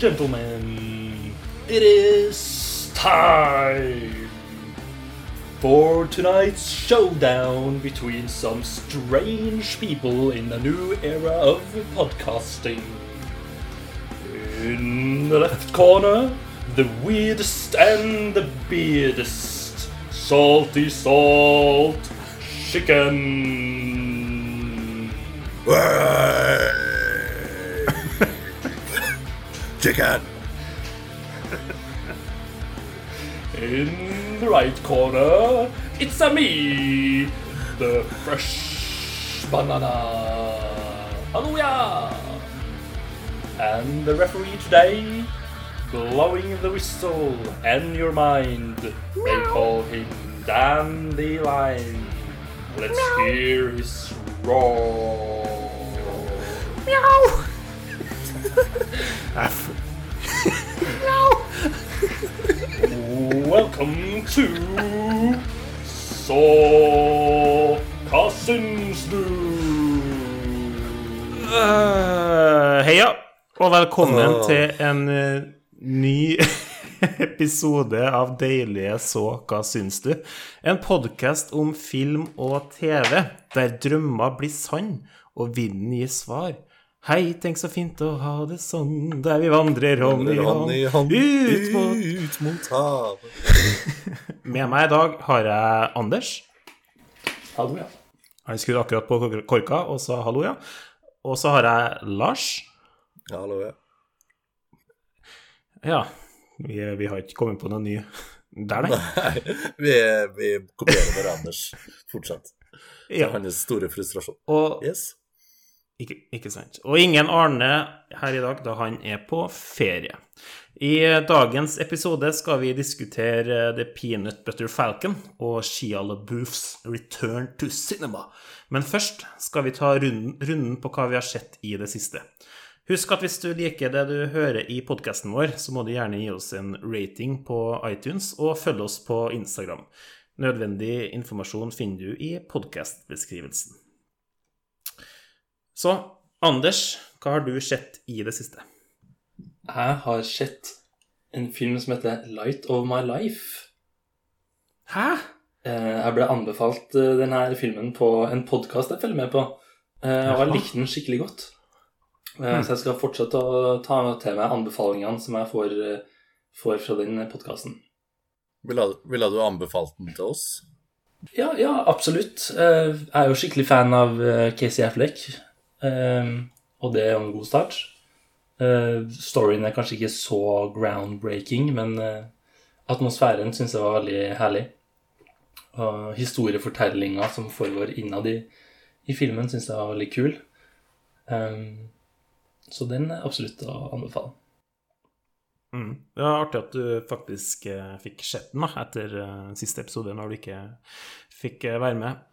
gentlemen, it is time for tonight's showdown between some strange people in the new era of podcasting. In the left corner, the weirdest and the beardest, salty salt chicken. Chicken. In the right corner, it's a me, the fresh banana. Hallelujah! And the referee today, blowing the whistle and your mind, they call him Dandelion. Let's hear his roar. Welcome to Så hva syns du? Uh, heia, og velkommen uh. til en uh, ny episode av Deilige så hva syns du? En podkast om film og TV, der drømmer blir sann og vinden gir svar. Hei, tenk så fint å ha det sånn, der vi vandrer hånd i hånd, Hånd i hånd ut mot ut mot havet. Med meg i dag har jeg Anders. Hallo, ja. Han skrudde akkurat på korka og sa hallo, ja. Og så har jeg Lars. Hallo, ja. Ja, vi, vi har ikke kommet på noe ny der, nei. Nei, vi, vi kopierer hverandres fortsatt. Ja. hans store frustrasjon. Og Yes. Ikke, ikke sant. Og ingen Arne her i dag, da han er på ferie. I dagens episode skal vi diskutere The Peanut Butter Falcon og Shia LaBeoufs Return to Cinema. Men først skal vi ta runden, runden på hva vi har sett i det siste. Husk at hvis du liker det du hører i podkasten vår, så må du gjerne gi oss en rating på iTunes, og følge oss på Instagram. Nødvendig informasjon finner du i podkastbeskrivelsen. Så Anders, hva har du sett i det siste? Jeg har sett en film som heter Light of My Life. Hæ? Eh, Jeg ble anbefalt eh, denne filmen på en podkast jeg følger med på. Eh, Og jeg likte den skikkelig godt. Eh, Så jeg skal fortsette å ta til meg anbefalingene som jeg får, får fra den podkasten. Ville, ville du anbefalt den til oss? Ja, ja, absolutt. Eh, Jeg er jo skikkelig fan av Casey Affleck, og det er jo en god start. Eh, Storyen er kanskje ikke så groundbreaking, men eh, atmosfæren syns jeg var veldig herlig. Og historiefortellinga som foregår innad i, i filmen, syns jeg var veldig kul. Eh, Så den er absolutt å anbefale. Mm. Det var artig at du faktisk eh, fikk sett den da, etter eh, siste episode, når du ikke fikk eh, være med.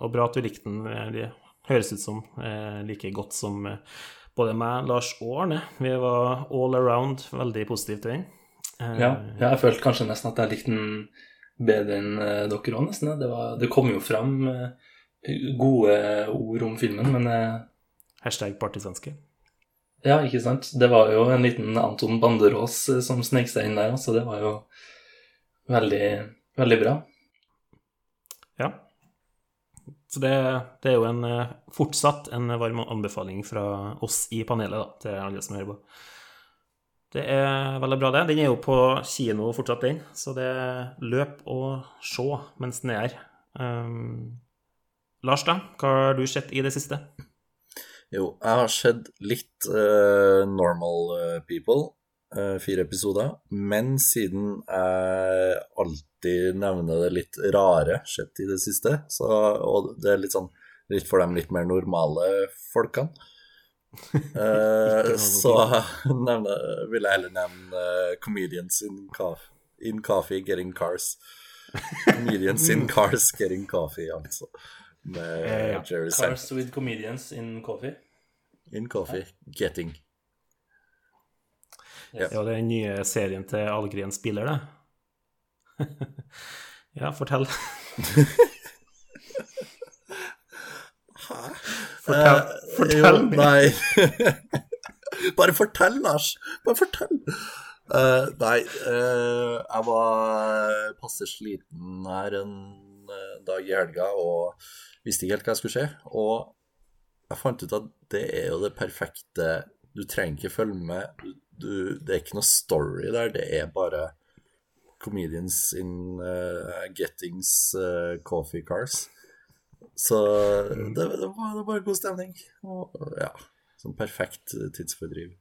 Og bra at du likte den. Høres ut som eh, like godt som eh, både meg, Lars og Arne. Vi var all around veldig positive til den. Eh, Ja, jeg følte kanskje nesten at jeg likte den bedre enn dere òg, nesten. Det, var, det kom jo fram gode ord om filmen, men Hashtag partisanske. ja, ikke sant. Det var jo en liten Anton Banderås som snek seg inn der, så det var jo veldig, veldig bra. Ja. Så det, det er jo en, eh, fortsatt en varm anbefaling fra oss i panelet da, til alle som hører på. Det er veldig bra, det. Den er jo på kino fortsatt, den. Så det er løp og se mens den er her. Um, Lars, da? Hva har du sett i det siste? Jo, jeg har sett litt uh, Normal People, fire episoder. Men siden jeg alltid nevner det litt rare skjedd i det siste, så, og det er litt sånn litt for de litt mer normale folkene, eh, så nevne, vil jeg heller nevne eh, Comedians in, in Coffee Getting Cars. Comedians in Cars Getting Coffee, altså. Med Ja, Jerry Sand. Cars with comedians in coffee. In Coffee Getting. Det er jo den nye serien til Algren spiller, det. ja, fortell. Fortell, Eh, fortell jo. Nei. Bare fortell, Lars! Bare fortell! Uh, nei, uh, jeg var passe sliten her en eh, dag i helga og visste ikke helt hva jeg skulle se. Og jeg fant ut at det er jo det perfekte Du trenger ikke følge med. Du, det er ikke noe story der, det er bare comedians in uh, gettings uh, coffee cars. Så det, det, var, det var god stemning. Og ja, sånn perfekt tidsfordriv.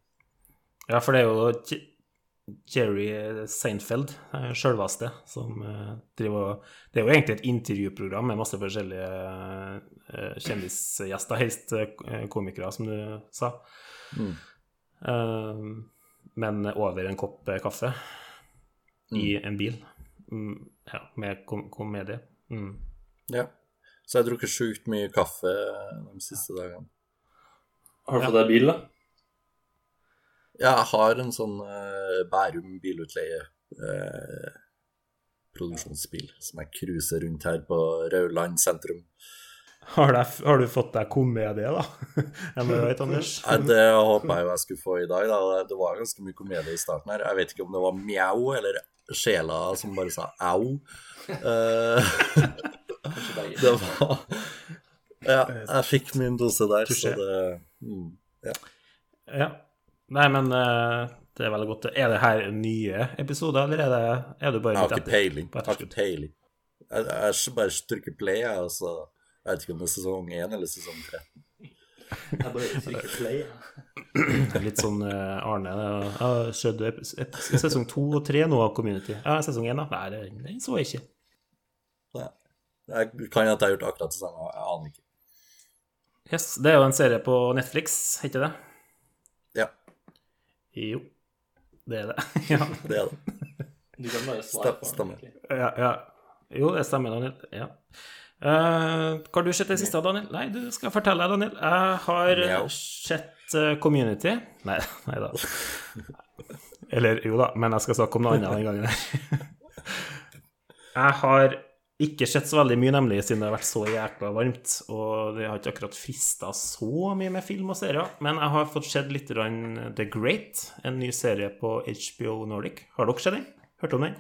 Ja, for det er jo Jerry Seinfeld, eh, sjølveste, som driver Det er jo egentlig et intervjuprogram med masse forskjellige kjendisgjester, helst komikere, som du sa. Mm. Eh, men over en kopp kaffe kaffe i en bil. Mm, ja, med kom komedie. Mm. Ja. Så jeg har drukket sjukt mye kaffe de siste dagene. Har du fått deg bil, da? Ja, jeg har en sånn uh, Bærum bilutleie Uh, produksjonsbil som jeg cruiser rundt her på Rauland sentrum. Har, det, har du fått deg komedie, da? Jeg må vite, Anders. Nei, det håpa jeg jeg skulle få i dag. Da. Det var ganske mye komedie i starten her. Jeg vet ikke om det var mjau eller sjela som bare sa au. Uh, det var Ja, jeg fikk min dose der, så det mm, ja. Ja. Nei, men uh, det er veldig godt. Er det her nye episoder, eller er, det, er du bare litt etter? Jeg har ikke peiling. Jeg, jeg bare trykker play, jeg, og så Jeg vet ikke om det er sesong 1 eller sesong 3. Jeg bare trykker play. Litt sånn eh, Arne Jeg har sett sesong 2 og 3 nå av Community. Ja, sesong 1 da. Nei, det, det så jeg ikke. Nei. Jeg kan at jeg har gjort akkurat det samme, jeg aner ikke. Yes, Det er jo en serie på Netflix, heter det? Ja, Jo, det er det. ja. det er det. Du kan bare svare på den. Stemmer. Ja, ja. Jo, det stemmer. Ja. Eh, hva har du sett det siste, Daniel? Nei, du skal fortelle, Daniel. Jeg har sett eh, Community. Nei, nei da. Eller jo da, men jeg skal snakke om noe annet den gangen her. Jeg har ikke sett så veldig mye, nemlig, siden det har vært så jækla varmt. Og det har ikke akkurat frista så mye med film og serier. Men jeg har fått sett litt grann The Great, en ny serie på HBO Nordic. Har dere sett den? Hørt om den?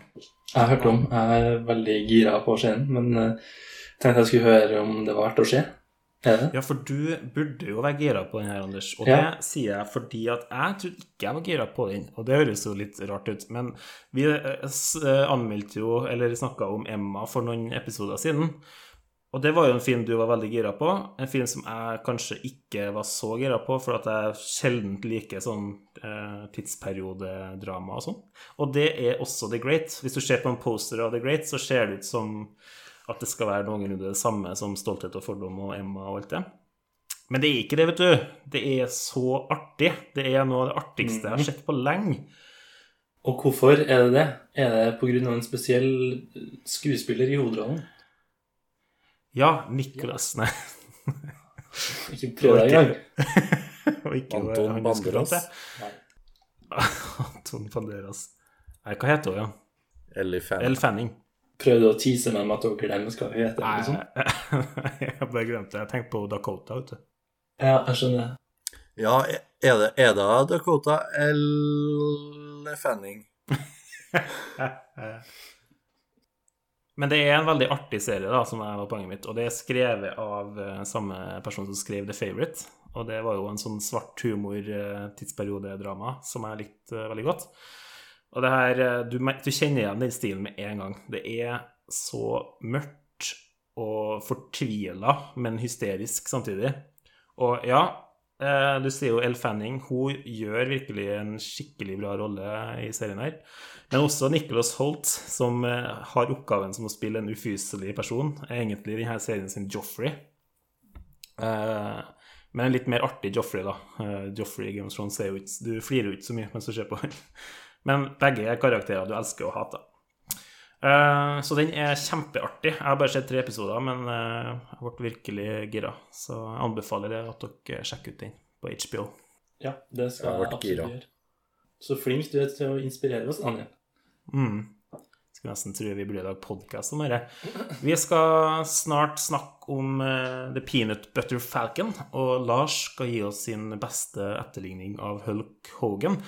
Jeg har hørt om. Jeg er veldig gira på å se den, men uh, tenkte jeg skulle høre om det var verdt å se. Ja, for du burde jo være gira på den her, Anders. Og Ja. det sier jeg fordi at jeg trodde ikke jeg var gira på den. Og det høres jo litt rart ut, men vi eh, eh, anmeldte jo, eller snakka om Emma for noen episoder siden. Og det var jo en film du var veldig gira på. En film som jeg kanskje ikke var så gira på, for at jeg sjelden liker sånn eh, tidsperiodedrama og sånn. Og det er også The Great. Hvis du ser på en poster av The Great, så ser det ut som at det skal være noenlunde det samme som Stolthet og fordom og Emma og alt det. Men det er ikke det, vet du. Det er så artig. Det er noe av det artigste jeg har sett på lenge. Og hvorfor er det det? Er det pga. en spesiell skuespiller i hovedrollen? Ja, Nicholas Nei. Ikke prøv deg engang. Og ikke Anton Banderas. Anton Banderas. Nei, hva heter hun, ja? Ellie Fanning. Prøvde å tease meg med at dere glemmer hva hun heter. Nei, Liksom. jeg bare glemte det. Jeg tenkte på Dakota, vet du. Ja, jeg skjønner. Ja, er det, er det Dakota eller Fanning? Men det er en veldig artig serie, da, som var poenget mitt. Og det er skrevet av eh, samme person som skrev The Favourite. Og det var jo en sånn svart humor-tidsperiodedrama som jeg likte eh, veldig godt. Og det her eh, du, du kjenner igjen den stilen med en gang. Det er så mørkt og fortvila, men hysterisk samtidig. Og ja, eh, du sier jo Elle Fanning. Hun gjør virkelig en skikkelig bra rolle i serien her. Men også Nicholas Holt, som eh, har oppgaven som å spille en ufyselig person, er egentlig denne serien sin Joffrey. Men en litt mer artig Joffrey, da. Joffrey Game of Thrones Du flirer jo ikke så mye mens du ser på. Men begge er karakterer du elsker og hater. Eh, så den er kjempeartig. Jeg har bare sett tre episoder, men eh, jeg ble virkelig gira. Så jeg anbefaler det at dere sjekker ut den på HBO. Ja, det skal Jeg jeg absolutt gira. gjøre. Så flink du er til å inspirere oss, Anja. Mm. Skulle nesten tro vi burde lage podkast om dette. Vi skal snart snakke om eh, The Peanut Butter Falcon, og Lars skal gi oss sin beste etterligning av Hulk Hogan.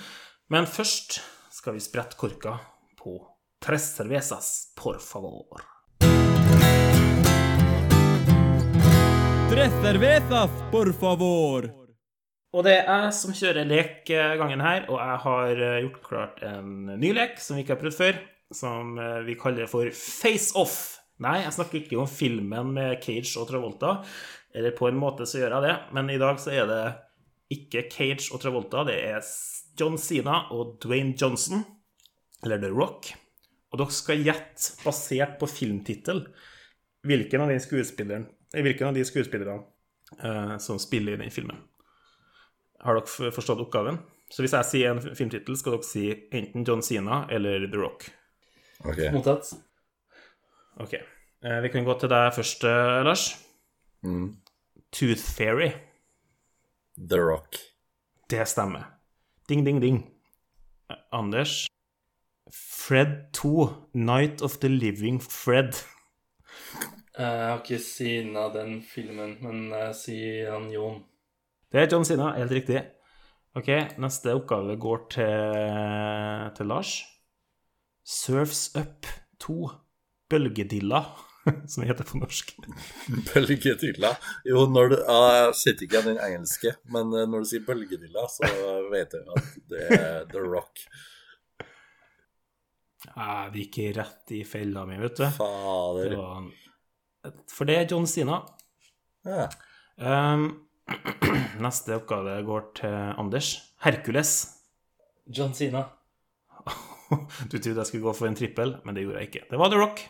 Men først skal vi sprette korka på Tres cervezas, por favor. Tres cervezas, por favor. Og det er jeg som kjører lek eh, her, og jeg har eh, gjort klart en ny lek som vi ikke har prøvd før, som eh, vi kaller for Face Off. Nei, jeg snakker ikke om filmen med Cage og Travolta, eller på en måte så gjør jeg det, men i dag så er det ikke Cage og Travolta, det er John Cena og Dwayne Johnson, eller The Rock. Og dere skal gjette, basert på filmtittel, hvilken av de skuespillerne, eh, som spiller i den filmen. Har dere forstått oppgaven? Så hvis jeg sier en filmtittel, skal dere si enten John Cena eller The Rock. Ok. Mottatt. Ok. Eh, vi kan gå til deg først, eh, Lars. Mm. Tooth Fairy. The Rock. Det stemmer. Ding, ding, ding. Eh, Anders. Fred 2. Night of the Living Fred. Eh, Jeg har ikke sina den filmen, men jeg sier han Jon. Det er John Sina, helt riktig. Ok, neste oppgave går til, til Lars. Surfs Up 2. Bølgedilla, som det heter på norsk. Bølgedilla. Jo, når du ja, Jeg sitter ikke igjen den engelske, men eh, når du sier bølgedilla, så vet jeg at det er The Rock. Jeg gikk rett i fella mi, vet du. Det Fader. var, for det er John Cena. Ja. Um, neste oppgave går til Anders. Hercules. John Cena. Du trodde jeg skulle gå for en trippel, men det gjorde jeg ikke. Det var The Rock.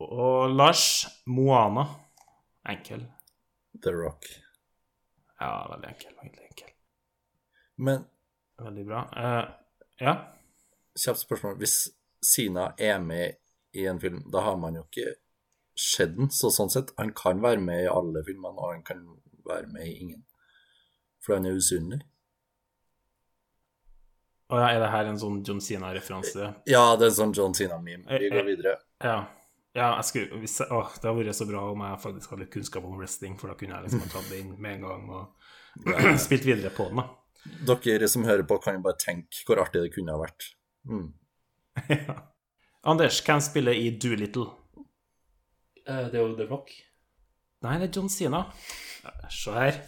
Og Lars Moana. Enkel. The Rock. Ja, veldig enkel. Veldig enkel. Men Veldig bra. Uh, ja. kjapt spørsmål. Hvis Sina er med i en film, da har man jo ikke sett den, så sånn sett Han kan være med i alle filmene, og han kan være med i ingen. For han er usynlig. Å ja, er det her en sånn John Cena-referanse? Ja, det er en sånn John Cena-meme. Vi Eh, går eh. videre. Ja. Ja jeg skulle, hvis jeg, åh, det hadde vært så bra om jeg faktisk hadde litt kunnskap om wrestling, for da kunne jeg liksom ha tatt det inn med en gang og spilt videre på den, da. Dere som hører på, kan jo bare tenke hvor artig det kunne ha vært. Mm. Ja. Anders, hvem spiller i Doolittle? Uh, Det er jo The Rock. Nei, det er John Cena. Ja, Se her.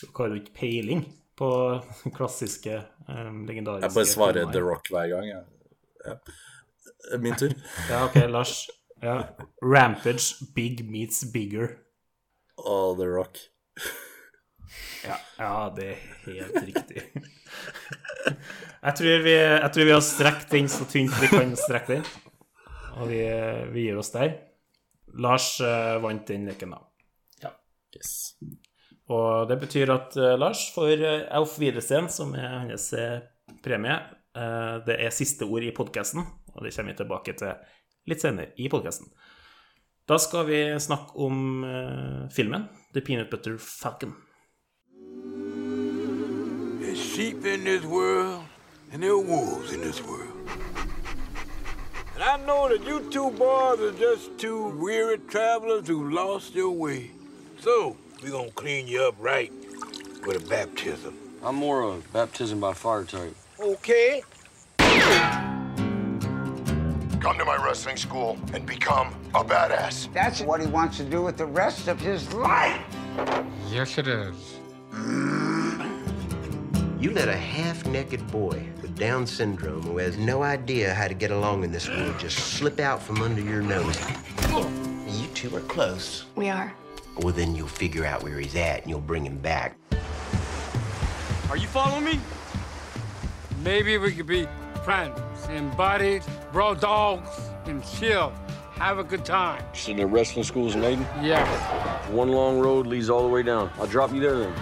Dere har jo ikke peiling på klassiske, um, legendariske Jeg bare svarer filmer. The Rock hver gang. jeg. Ja. Min tur. Ja, ok, Lars. Ja. Rampage Big Meets Bigger. Oh, The Rock. Ja, ja, det er helt riktig. Jeg tror vi, jeg tror vi har strekt den så tynt vi kan strekke den. Og vi, vi gir oss der. Lars uh, vant den leken, da. Yes. Og det betyr at uh, Lars får uh, Auf Wiedersehen, som er hans eh, premie. Eh, det er siste ord i podkasten, og det kommer vi tilbake til litt senere i podkasten. Da skal vi snakke om eh, filmen The Peanut Butter Falcon. There's sheep in this world, and there are wolves in this world. And I know that you two boys are just two weary travelers who lost your way. So, we're gonna clean you up right with a baptism. I'm more of a baptism by fire type. Okay? Come to my wrestling school and become a badass. That's what he wants to do with the rest of his life. Yes, it is. You let a half naked boy with Down syndrome who has no idea how to get along in this world just slip out from under your nose. You two are close. We are. Well, then you'll figure out where he's at and you'll bring him back. Are you following me? Maybe we could be friends and buddies, bro dogs, and chill. Have a good time. So the wrestling school's in Aiden? Yeah. One long road leads all the way down. I'll drop you there then.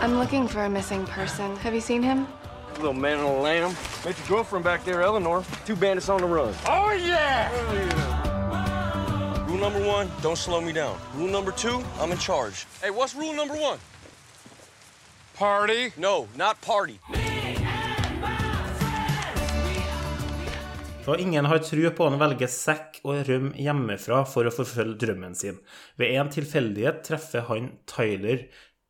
I'm looking for a missing person. Have you seen him? Little man on a lamb. Met your girlfriend back there, Eleanor. Two bandits on the run. Oh, yeah! Rule number one, don't slow me down. Rule number two, I'm in charge. Hey, what's rule number one? Party. No, not party. Og ingen har tru på han velger sekk og rømme hjemmefra for å forfølge drømmen sin. Ved en tilfeldighet treffer han Tyler,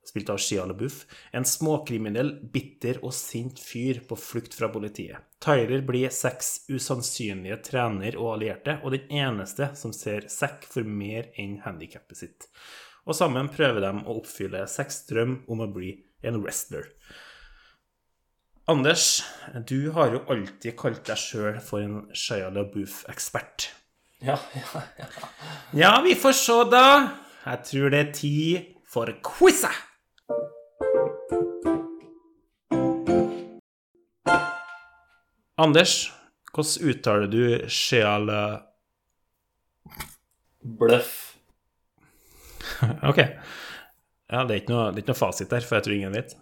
spilt av Shia LaBeouf, en småkriminell, bitter og sint fyr på flukt fra politiet. Tyler blir seks usannsynlige trener og allierte, og den eneste som ser sekk for mer enn handikappet sitt. Og sammen prøver de å oppfylle Sacks drøm om å bli en wrestler. Anders, du har jo alltid kalt deg sjøl for en Shaya LaBouffe-ekspert. Ja, ja, ja. Ja, vi får se, da. Jeg tror det er tid for quiz Anders, hvordan uttaler du Shaya La... Bløff. Ok. Ja, det er ikke noe, det er ikke noe fasit der, for jeg tror ingen vet.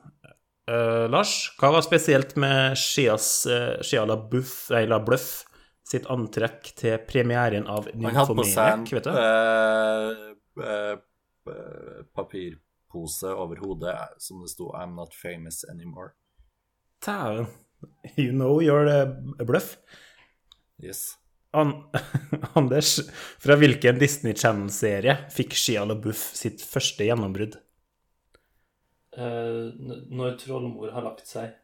Eh, Lars, hva var spesielt med Shias, uh, Shia LaBeouf, nei, LaBluff sitt antrekk til premieren av Han hadde på seg en vet du? eh, eh, eh, papirpose over hodet som det sto 'I'm not famous anymore'. Dæven. You know you're a bluff. Yes. An Anders, fra hvilken Disney Channel-serie fikk Shia LaBeouf sitt første gjennombrudd? Eh, når trollmor har lagt seg.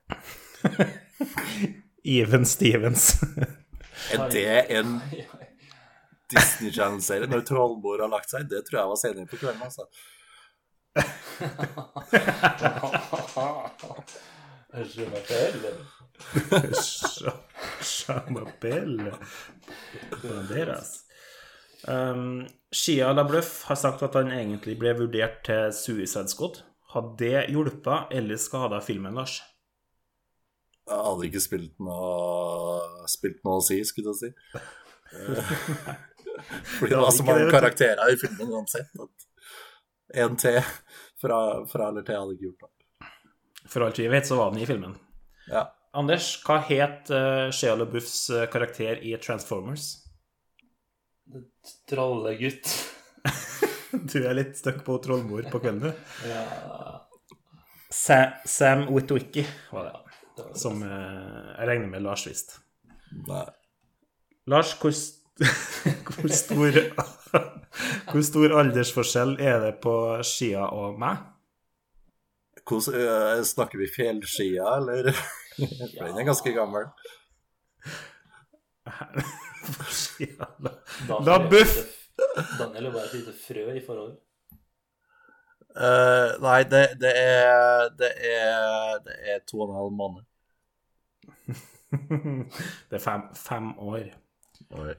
Even Stevens. Er det en Disney Channel-serie når trollmor har lagt seg? Det tror jeg var senere på kvelden. altså. Je m'appelle. Chamapelle. Banderas. Um, Shia LaBluff har sagt at han egentlig ble vurdert til Suicide Squad. Hadde det hjulpet eller skada filmen, Lars? Jeg hadde ikke spilt noe, spilt noe å si, skulle jeg si. Eh, Fordi det var så mange karakterer i filmen uansett. At en til fra, fra eller til hadde ikke gjort det. For alt vi vet, så var den i filmen. Ja. Anders, hva het uh, Shia LaBeoufs eh, karakter i Transformers? Trollegutt. Du er litt stuck på trollmor på kvelden, du. Ja. Sam, Sam Witwicky var det. det var det Som eh, jeg regner med Lars visste. Nei. Lars, hvor, st hvor, stor, hvor stor aldersforskjell er det på Skia og meg? Hvordan, eh, snakker vi fjellskia, eller? For den er ganske gammel. La er Buff! Daniel er bare et lite frø i forhold. Uh, nei, det, det er Det er Det er to og en halv måned. Det er fem, fem år. Oi.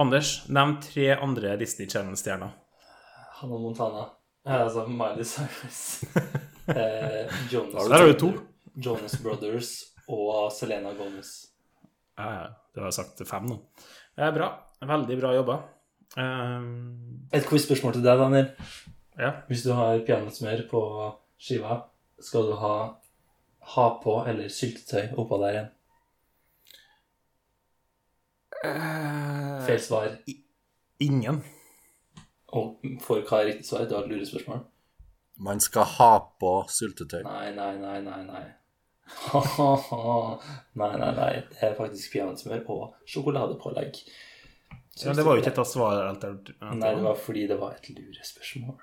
Anders, nevn tre andre Disney Channel-stjerner. Hannah Montana. Eh, altså Miley Cyrus. eh, Jonas, Der har du to. Jonas Brothers og Selena Gomez. Ja, ja, du har sagt fem nå. Det er bra. Veldig bra jobba. Um, Et quiz-spørsmål til deg, Daniel. ja. Hvis du har peanøttsmør på skiva, skal du ha ha på eller syltetøy oppå der igjen? Feil svar. Ingen. Og for hva er riktig svar? Du har et lurespørsmål. Man skal ha på syltetøy. Nei, nei, nei, nei, nei. nei, nei, nei. Det er faktisk peanøttsmør og sjokoladepålegg. Ja, det var jo ikke et av svarene. Nei, det var fordi det var et lurespørsmål.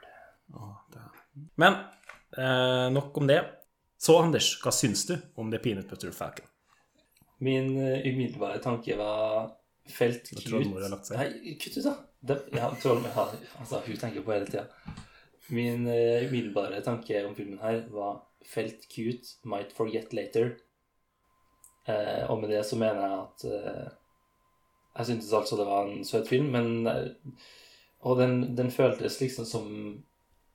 Men eh, nok om det. Så, Anders, hva syns du om det Peanut Butter Falcon? Min eh, umiddelbare tanke var felt seg. Nei, kutt ut, da. Det, ja, trollmor ja, Altså, hun tenker på hele tida. Min eh, umiddelbare tanke om filmen her var felt cute, might forget later. Eh, og med det så mener jeg at eh, Jeg syntes altså det var en søt film, men eh, Og den, den føltes liksom som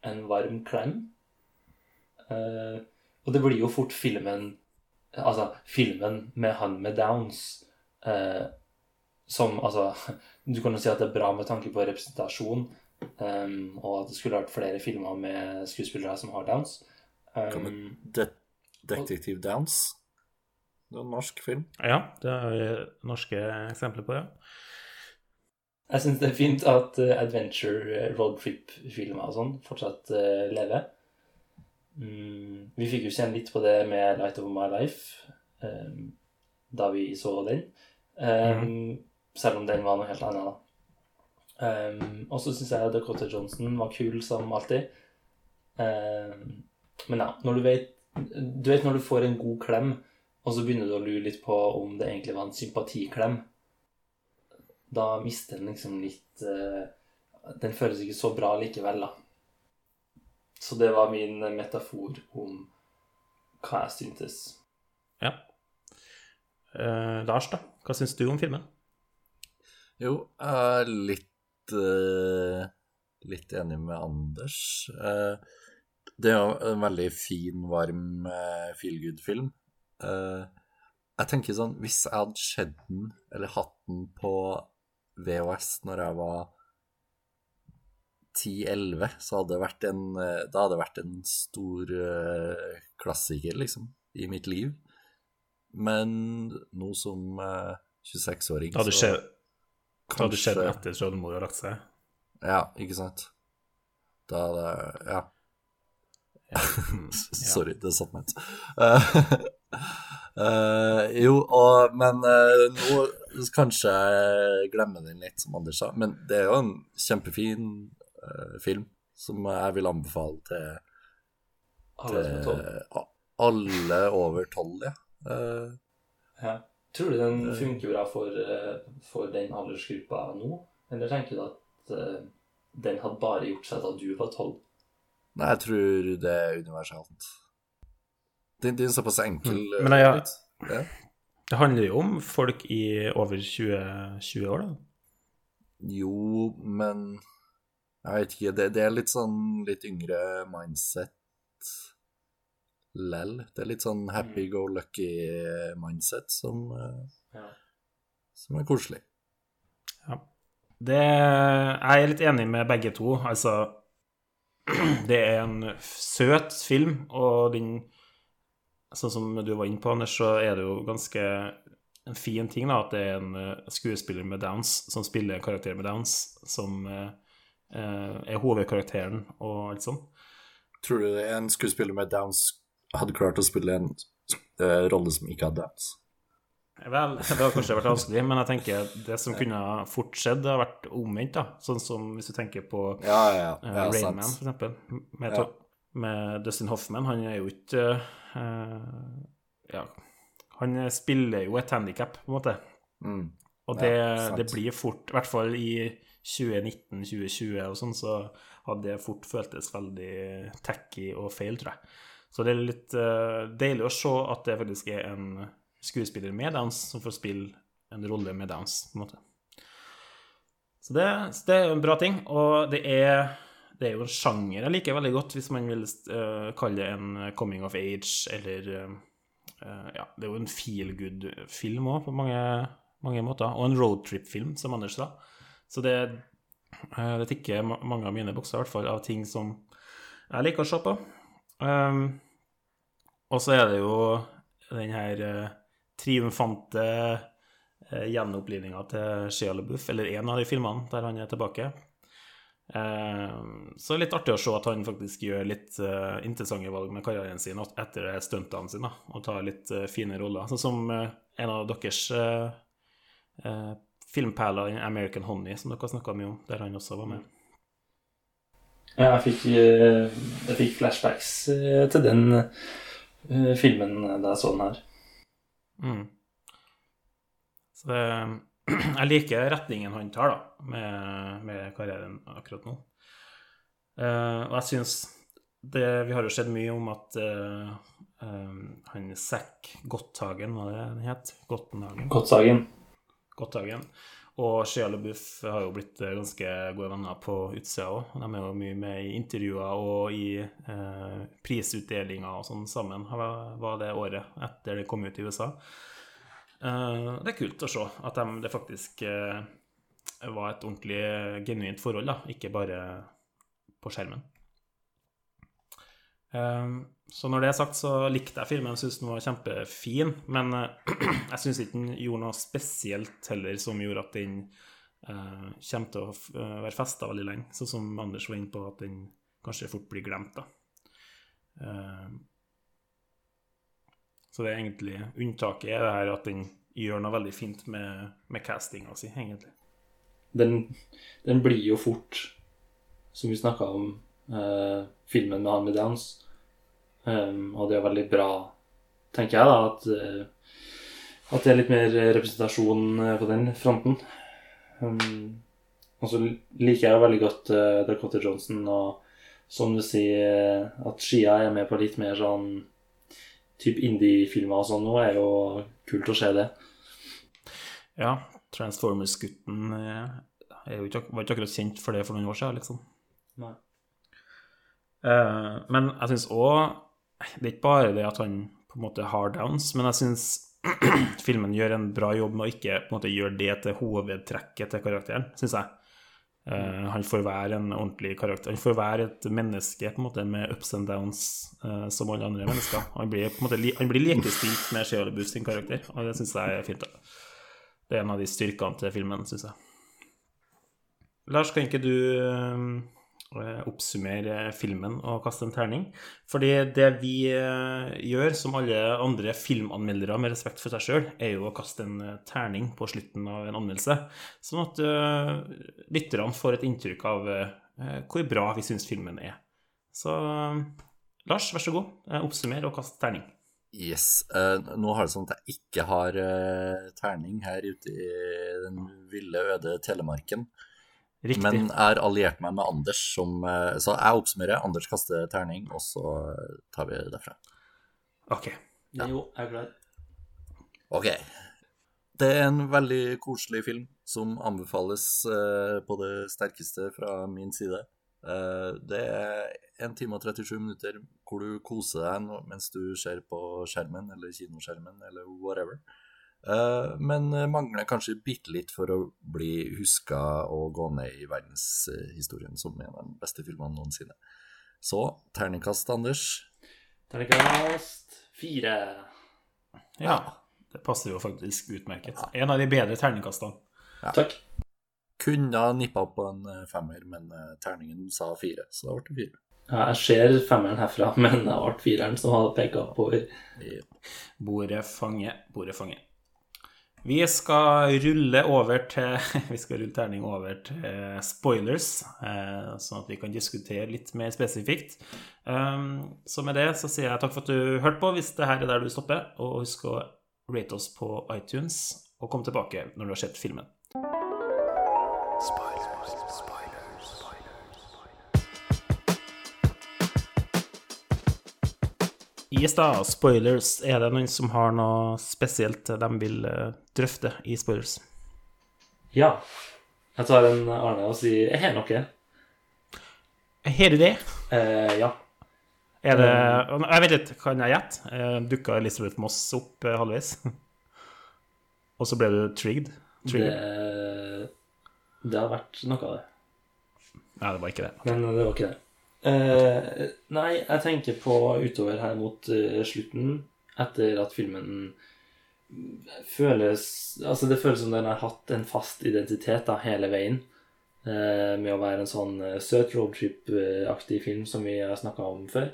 en varm klem. Eh, og det blir jo fort filmen Altså filmen med han med downs eh, som Altså Du kan jo si at det er bra med tanke på representasjon, em, og at det skulle vært flere filmer med skuespillere som har downs. Hva Um, med De Detective Downs? Det er en norsk film. Ja, det har vi norske eksempler på, ja. Jeg syns det er fint at uh, adventure eh, roadtrip-filmer og sånn fortsatt uh, lever. Mm, vi fikk jo kjenne litt på det med Light of My Life um, da vi så den. Um, Selv om den var noe helt annet, da. Um, og så syns jeg Dakota Johnson var kul som alltid. Um, men ja, når du vet Du vet når du får en god klem, og så begynner du å lure litt på om det egentlig var en sympatiklem. Da mister den liksom litt uh, Den føles ikke så bra likevel, da. Så det var min metafor om hva jeg syntes. Ja. Eh, Lars, da? Hva syns du om filmen? Jo, jeg er litt eh, Litt enig med Anders. Eh, det er jo en veldig fin, varm uh, feel good-film. Eh, jeg tenker sånn Hvis jeg hadde sett den, eller hatt den på VHS når jeg var 10-11, så hadde det vært en eh, Da hadde det vært en stor eh, klassiker, liksom, i mitt liv. Men nå som eh, 26-åring Da hadde så skjedd Da hadde skjedd etter at Trøndelag har lagt seg. Ja, ikke sant? Da hadde Ja. Sorry, det satt meg ut. Eh, jo, og, men uh, nå kanskje jeg glemmer den litt, som Anders sa. Men det er jo en kjempefin uh, film som jeg vil anbefale til, til alle over tolv, ja. Ja. Tror du den funker bra for, for den aldersgruppa nå? Eller tenker du at den hadde bare gjort seg da du var tolv? Nei, jeg tror det er universalt. Den, den er såpass enkel. Mm. Men jeg- ja. Det handler jo om folk i over 20, 20 år, da. Jo, men jeg vet ikke. Det, det er litt sånn litt yngre mindset lell. Det er litt sånn happy go lucky mindset som, eh, Ja. som er koselig. Det, jeg er litt enig med begge to. Altså, det er en søt film, og den Sånn som du var inne på, Anders, så er det jo ganske en fin ting da, at det er en eh, skuespiller med downs som spiller en karakter med downs, som eh, eh, er hovedkarakteren og alt sånt. Tror du en skuespiller med downs hadde klart å spille en eh, rolle som ikke hadde downs? Vel, det har kanskje vært vanskelig, men jeg tenker det som kunne fort skjedd, har vært omvendt. da Sånn som hvis du tenker på Ja, ja, ja. Uh, Ja, Rain for eksempel. Med, Ja. med Dustin Hoffman. Han er jo ikke uh, Ja, han spiller jo et handikap, på en måte. Mm. Og det, det blir fort, i hvert fall i 2019-2020 og sånn, så hadde det fort føltes veldig tacky og feil, tror jeg. Så det er litt uh, deilig å se at det faktisk er en skuespiller med downs som får spille en rolle med downs, på en måte. Så det, det er jo en bra ting, og det er, det er jo en sjanger jeg liker veldig godt, hvis man vil uh, kalle det en coming of age, eller eh, eh, Ja, det er jo en feel good-film òg, på mange, mange måter, og en roadtrip-film, som Anders sa. Så det, uh, det tikker mange av mine bokser, i hvert fall, av ting som jeg liker å se på. Um, og så er det jo den her eh, triumfante eh, gjenopplivninga til Shia LaBeouf, eller en av de filmene der han er tilbake. Eh, så litt artig å se at han faktisk gjør litt eh, interessante valg med karrieren sin etter stuntene sine, og tar litt eh, fine roller. Sånn som eh, en av deres eh, filmperler, American Honey, som dere snakka mye om, der han også var med. Ja, jeg fikk, eh, jeg fikk flashbacks eh, til den eh, filmen da jeg så den her. Mm. Så det, jeg liker retningen han tar, da, med, med karrieren akkurat nå. Uh, og jeg syns det Vi har jo sett mye om at uh, um, han Zack Gotthagen, hva det den het? Godthagen Gottsagen. Gotthagen. Og Shia LaBeouf har jo blitt eh, ganske gode venner på utsida òg. De er jo mye med i intervjuer og i eh, prisutdelinger og sånn sammen, var det året etter det kom ut i USA. Eh, det er kult å se at de, det faktisk eh, var et ordentlig genuint forhold, da, ikke bare på skjermen. Eh, så når det er sagt, så likte jeg filmen. Jeg syns den var kjempefin. Men eh, jeg syns ikke den gjorde noe spesielt heller som gjorde at den eh, kommer til å eh, være festa veldig lenge. Sånn som Anders var inne på, at den kanskje fort blir glemt. da. Eh, så det er egentlig unntaket er det her at den gjør noe veldig fint med, med castinga si, egentlig. Den, den blir jo fort, som vi snakka om, eh, filmen med han med Downs. Um, og det er veldig bra, tenker jeg, da, at, eh, at det er litt mer representasjon eh, på den fronten. Um, og så liker jeg jo veldig godt uh, Dakota Johnson, og som du sier, at Shia er med på litt mer sånn type indie-filmer og sånn nå, er jo kult å se det. Ja, Transformers-gutten er jo ikke, var ikke akkurat kjent for det for noen år siden, liksom. Nei. Uh, men jeg syns òg Det er ikke bare det at han på en måte har downs, men jeg syns filmen gjør en bra jobb med å ikke på en måte gjøre det til hovedtrekket til karakteren, syns jeg. Uh, han får være en ordentlig karakter. Han får være et menneske på en måte med ups and downs uh, som alle andre mennesker. Han blir på en måte li han blir likestilt med LaBeouf sin karakter, og det syns jeg er fint. Det er en av de styrkene til filmen, syns jeg. Lars, kan ikke du eh, oppsummere filmen og kaste en terning? Fordi det vi eh, gjør, som alle andre filmanmeldere med respekt for seg sjøl, er jo å kaste en eh, terning på slutten av en anmeldelse, sånn at uh, lytterne får et inntrykk av uh, hvor bra vi syns filmen er. Så uh, Lars, vær så god, eh, oppsummer og kast terning. Yes. eh, nå har det sånn at jeg ikke har eh, terning her ute i den ville, øde Telemarken. Riktig. Men har alliert meg med Anders, som, eh, så jeg oppsummerer. Anders kaster terning, og så tar vi det derfra. OK. Jo, jeg er klar. Ok. Det er en veldig koselig film som anbefales eh, på det sterkeste fra min side. Eh, det er 1 time og 37 minutter hvor du koser deg mens du ser på skjermen eller kinoskjermen eller whatever. Eh, men mangler kanskje bitte litt for å bli huska og gå ned i verdenshistorien som en av de beste filmene noensinne. Så terningkast, Anders. Terningkast fire. Ja. Det passer jo faktisk utmerket. En av de bedre terningkastene. Takk. Kunne ha nippa opp på en eh, femmer, men eh, terningen sa fire, så da ble det fire. Ja, jeg ser femmeren herfra, men det ble fireren som hadde peka oppover. Bordet fange, bordet fange. Vi skal rulle over til Vi skal rulle terning over til spoilers, eh, sånn at vi kan diskutere litt mer spesifikt. Um, så med det så sier jeg takk for at du hørte på, hvis det her er der du stopper. Og husk å rate oss på iTunes, og kom tilbake når du har sett filmen. Yes da, spoilers. Er det noen som har noe spesielt de vil eh, drøfte i spoilers? Ja. Jeg tar en Arne og sier Jeg har noe. Har du det? Eh, ja. Er det Jeg vet ikke, kan jeg gjette? Eh, Dukka Elisabeth Moss opp eh, halvveis? Og så ble du trigged? Det, det har vært noe av det. Nei, det var ikke det. Men det var ikke det. Eh, nei, jeg tenker på utover her mot uh, slutten, etter at filmen føles Altså, det føles som den har hatt en fast identitet da, hele veien. Uh, med å være en sånn søt roadtrip-aktig film som vi har snakka om før.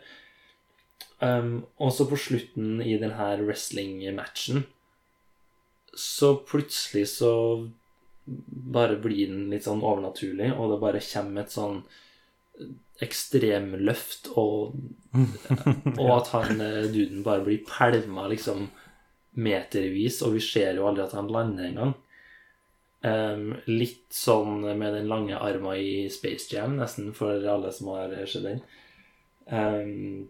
Um, og så på slutten i den her wrestling-matchen så plutselig så bare blir den litt sånn overnaturlig, og det bare kommer et sånn ekstremløft, og, og at han eh, duden bare blir pælma liksom metervis, og vi ser jo aldri at han lander engang. Um, litt sånn med den lange arma i Space Jam, nesten, for alle som har sett den. Um,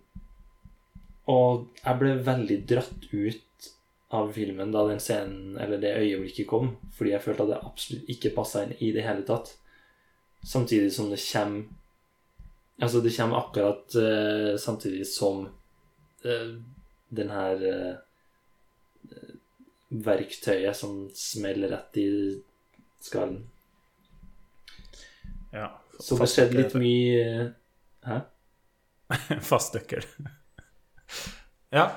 og jeg ble veldig dratt ut av filmen da den scenen, eller det øyeblikket kom, fordi jeg følte at det absolutt ikke passa inn i det hele tatt. Samtidig som det kommer Altså, det kommer akkurat uh, samtidig som uh, den her uh, verktøyet som smeller rett i skallen. Ja. Så det skjedde litt mye Hæ? Fastøkkel. ja.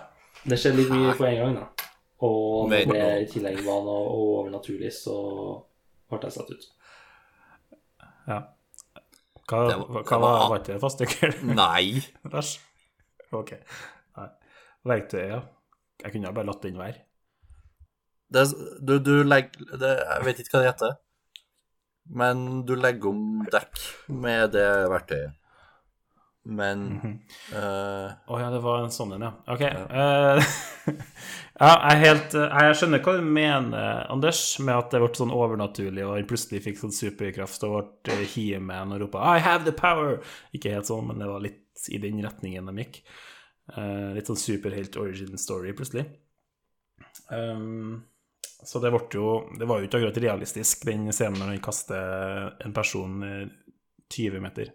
Det skjedde litt mye på en gang, da. Og når det i tillegg var noe overnaturlig, så ble jeg satt ut. ja. Hva, Det var- hva det var, var- ikke det fastdøkker? Nei. Lars? Ok. Nei. Verktøyet, ja. Jeg kunne bare latt den være. det, du, du legger det, Jeg vet ikke hva det heter, men du legger om dekk med det verktøyet. Men eh, Å ja, det var en sånn en, ja. Ok. eh, ja, jeg, helt, eh, jeg skjønner hva du mener, Anders, med at det ble sånn overnaturlig, og han plutselig fikk sånn superkraft og ble eh, He-Man og ropa 'I have the power'. Ikke helt sånn, men det var litt i den retningen de gikk. Uh, litt sånn superhelt origin story, plutselig. Um, så det ble jo Det var jo ikke akkurat realistisk, den scenen når han kaster en person eh, 20 meter.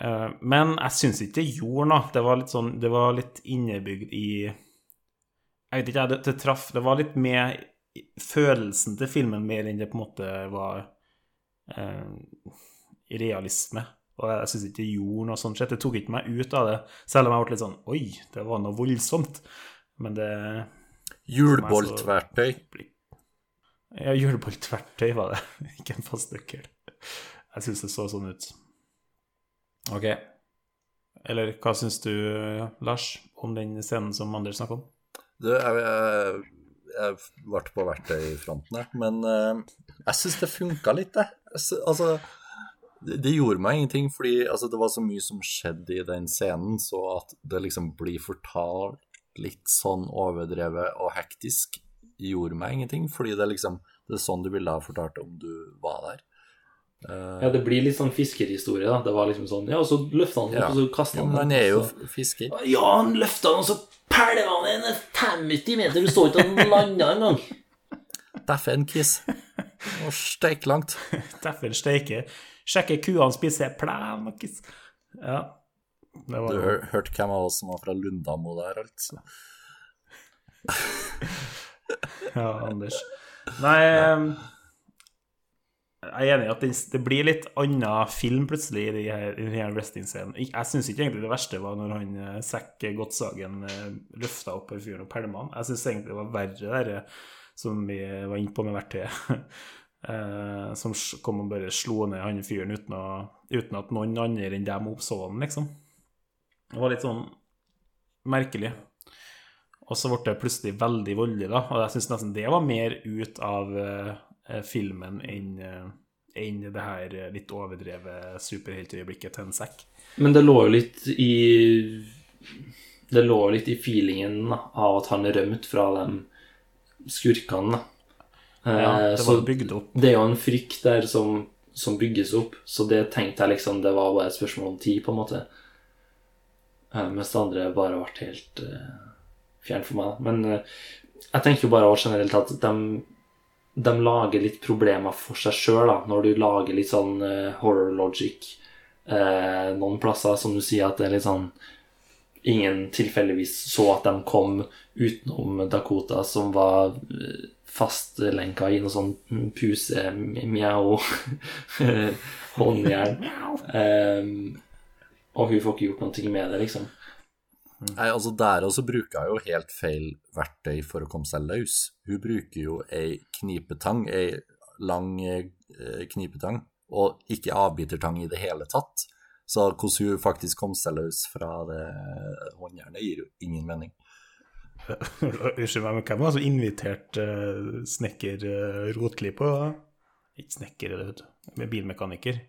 Uh, Men jeg syns ikke det gjorde noe. Det var litt sånn Det var litt innebygd i Jeg vet ikke, det, det traff Det var litt med følelsen til filmen mer enn det på en måte var eh, realisme. Og jeg syns ikke det gjorde noe sånt. Det tok ikke meg ut av det, selv om jeg ble litt sånn Oi, det var noe voldsomt. Men det Hjulboltverktøy. Ja, hjulboltverktøy var det. Ikke en fastnøkkel. Jeg syns det så sånn ut. Ok. Eller hva syns du, Lars, om den scenen som Anders snakker om? Du, jeg, jeg, jeg ble på verktøyfronten her, men eh, jeg syns det funka litt. Jeg Altså, det, det gjorde meg ingenting, fordi altså, det var så mye som skjedde i den scenen, så at det liksom blir fortalt litt sånn overdrevet og hektisk, gjorde meg ingenting, fordi det er liksom Det er sånn du ville ha fortalt om du var der. Eh, Ja, det blir litt sånn fiskerhistorie, da. Det var liksom sånn Ja, og så løfta han den Ja. opp, og så kasta han men han er jo så- fisker. Ja, han løfta den, og så pælma han den 50 meter. Du så ikke at han landa engang. Dæven, Kiss. Og steiklangt. Dæven steike. Sjekke kuene spiser plæm, og kiss. Ja. Det var Du hør, hørte hvem av oss som var fra Lundamo der, altså. Ja, Anders. Nei ehm, Jeg er enig i at det, blir litt annen film plutselig i de her, wrestling-scenen. Jeg syns ikke egentlig det verste var når han eh, Zack Gottsagen eh, løfta opp en fyr og pælma han. Jeg syns egentlig det var verre det eh, som vi var inne på med verktøyet. Som kom og bare slo ned han fyren uten, uten at noen andre enn dem oppså han, liksom. Det var litt sånn merkelig. Og så ble det plutselig veldig voldelig, da. Og jeg syns nesten det var mer ut av filmen enn eh, enn det her eh, litt overdrevet superheltøyeblikket til en sekk. Men det lå jo litt i Det lå litt i feelingen da, av at han rømte fra de skurkene. Eh, Ja, det var bygd opp. Det er jo en frykt der som, som bygges opp, så det tenkte jeg liksom det var bare et spørsmål om tid, på en måte. Eh, mens det andre bare ble helt uh, fjernt for meg. Men eh, jeg tenker jo bare generelt at de, de lager litt problemer for seg sjøl, når du lager litt sånn uh, horror logic uh, noen plasser, som du sier at det er litt sånn Ingen tilfeldigvis så at de kom utenom Dakota, som var eh, fastlenka i noe sånn puse-mjau håndjern. um, og hun får ikke gjort noe med det, liksom. Nei, altså Der også bruker hun jo helt feil verktøy for å komme seg løs. Hun bruker jo ei knipetang, ei lang eh, knipetang, og ikke avbitertang i det hele tatt. Så hvordan hun faktisk kom seg løs fra det håndjernet, gir jo ingen mening. Unnskyld meg, men hvem var det som inviterte uh, snekker uh, Rotli på Ikke snekker, med bilmekaniker.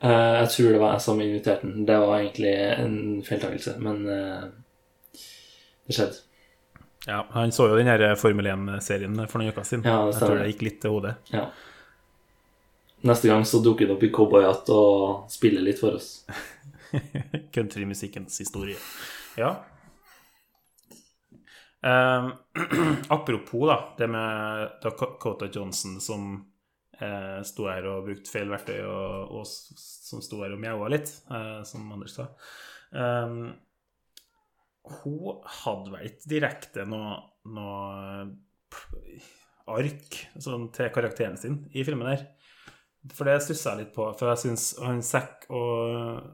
Eh, jeg tror det var jeg som inviterte den. Det var egentlig en feiltakelse, men uh, det skjedde. Ja, Han så jo den her Formel 1-serien for noen uker siden. Ja, jeg tror det gikk litt til hodet. Ja. Neste gang så dukker det opp i cowboyhatt og spiller litt for oss. Countrymusikkens historie. Ja. Uh, apropos da, det med Dakota Johnson som eh, sto her og brukte feil verktøy, og, og som sto her og mjaua litt, eh, som Anders sa. Um, hun hadde vel ikke direkte noe, noe ark sånn, til karakteren sin i filmen her. For det stussa jeg litt på, for jeg syns Zack og,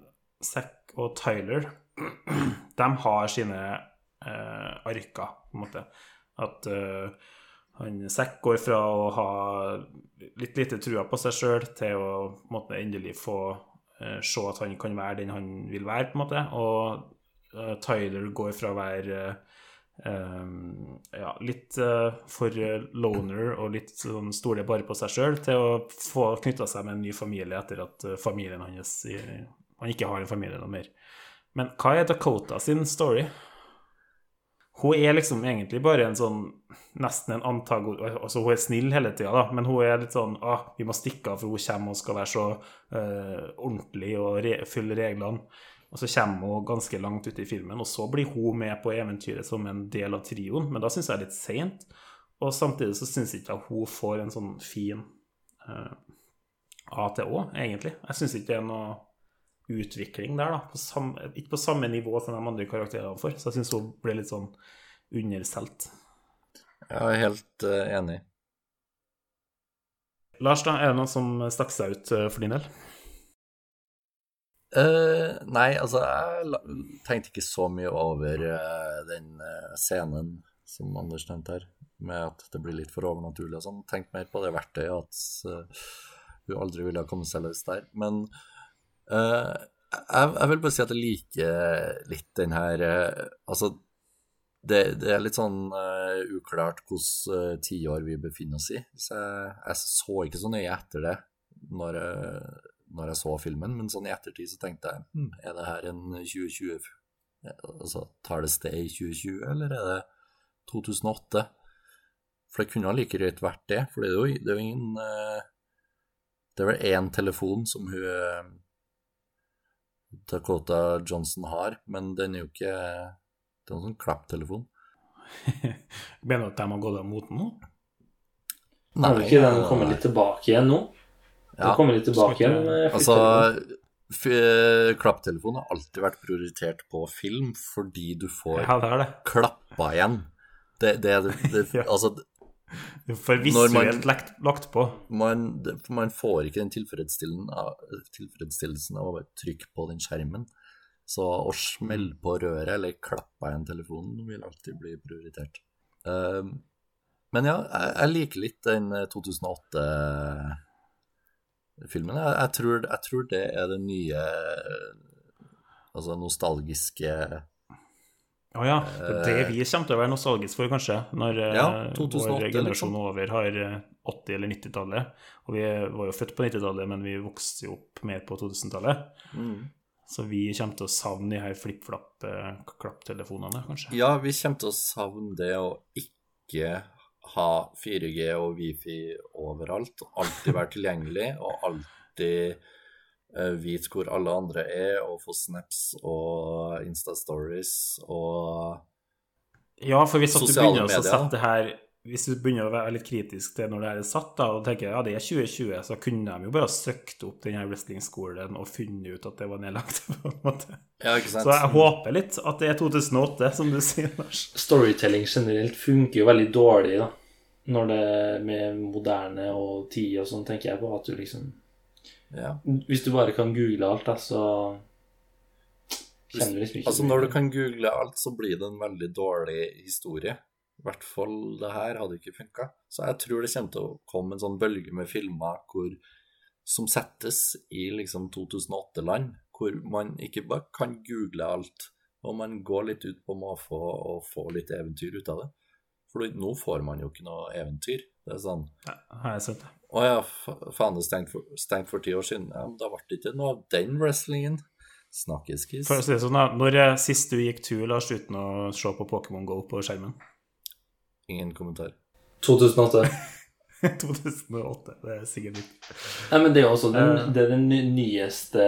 og Tyler de har sine eh, arker, på en måte. At eh, han Sekk går fra å ha litt lite trua på seg sjøl til å måte, endelig få eh, se at han kan være den han vil være, på en måte. Og eh, Tyler går fra å være eh, ja, litt eh, for loner og litt sånn stole bare på seg sjøl til å få knytta seg med en ny familie etter at eh, familien hans Han ikke har en familie noe mer. Men hva er Dakota sin story? Hun er liksom egentlig bare en sånn Nesten en antagon... Altså, hun er snill hele tida, da, men hun er litt sånn ah, Vi må stikke av, for hun kommer og skal være så uh, ordentlig og re følge reglene. Og så kommer hun ganske langt ut i filmen, og så blir hun med på eventyret som en del av trioen, men da syns jeg det er litt seint. Og samtidig så syns ikke at hun får en sånn fin uh, A til Å, egentlig. Jeg syns ikke det er noe utvikling der, da. På samme, ikke på samme nivå som de andre karakterene får. Så jeg syns hun ble litt sånn understelt. Jeg er helt uh, enig. Lars, da, er det noe som stakk seg ut uh, for din del? Uh, nei, altså, jeg tenkte ikke så mye over den scenen som Anders nevnte her, med at det blir litt for overnaturlig og sånn. Tenkte mer på det verktøyet, at hun aldri ville ha kommet seg løs der. Men jeg, jeg, vil bare si at jeg liker litt den her uh, Altså, det, det, er litt sånn uh, uklart hvilket tiår vi befinner oss i. Så jeg, jeg, så ikke så nøye etter det når jeg, når jeg så filmen, men sånn i ettertid så tenkte jeg hm, er det her en 2020 Altså, tar det sted i 2020, eller er det 2008? For det kunne like greit vært det, for det er jo, det er jo ingen Det er vel én telefon som hun Dakota Johnson har, men den er jo ikke Det er en sånn klapptelefon. Mener du at de har gått av moten nå? Nei, har ikke den kommet litt tilbake igjen nå? Den kommer litt tilbake igjen. Altså, klapptelefon har alltid vært prioritert på film fordi du får ja, det det. klappa igjen. Det, det, det, altså for visuelt lagt, lagt på. Man, man, får ikke den tilfredsstillelsen av å trykke på den skjermen. Så å smelle på røret eller klappe igjen telefonen vil alltid bli prioritert. Um, men ja, jeg, jeg, liker litt den 2008-filmen. Jeg, jeg, jeg, tror det er det nye Altså nostalgiske å oh, ja. Det det vi kommer til å være nostalgisk for, kanskje, når ja, 2008, vår generasjon liksom. over har 80- eller 90-tallet. Og vi var jo født på 90-tallet, men vi vokste jo opp mer på 2000-tallet. Mm. Så vi kommer til å savne de her flipp-flapp-klapptelefonene, kanskje. Ja, vi kommer til å savne det å ikke ha 4G og Wifi overalt. Alltid være tilgjengelig, og alltid vite hvor alle andre er, og få snaps og Insta-stories og Ja, for hvis du begynner medier. å sette her hvis du begynner å være litt kritisk til når det er satt, da, og tenker ja, det er 2020, så kunne de jo bare søkt opp denne wrestlingskolen og funnet ut at det var nedlagt. på en måte. Ja, ikke sant? Så jeg håper litt at det er 2008, som du sier, Lars. Storytelling generelt funker jo veldig dårlig, da. Når det er med moderne og tid og sånn, tenker jeg på at du liksom ja. Hvis du bare kan google alt, da, så kjenner du liksom ikke Altså, når du kan google alt, så blir det en veldig dårlig historie. I hvert fall det her hadde ikke funka. Så jeg tror det kommer til å komme en sånn bølge med filmer hvor, som settes i liksom 2008-land, hvor man ikke bare kan google alt, og man går litt ut på måfå og får litt eventyr ut av det. For nå får man jo ikke noe eventyr. Det er sånn Nei, Har jeg sett det. Å ja, faen, det stengt for, stengt for ti år siden. Ja, men da ble det ikke noe av den wrestlingen. Snakkes, kiss. For å si det sånn. Når er sist du gikk tur, Lars, uten å se på Pokémon GO på skjermen? Ingen kommentar. 2008. 2008, det er sikkert ikke. Nei, men det er også den, det er den nyeste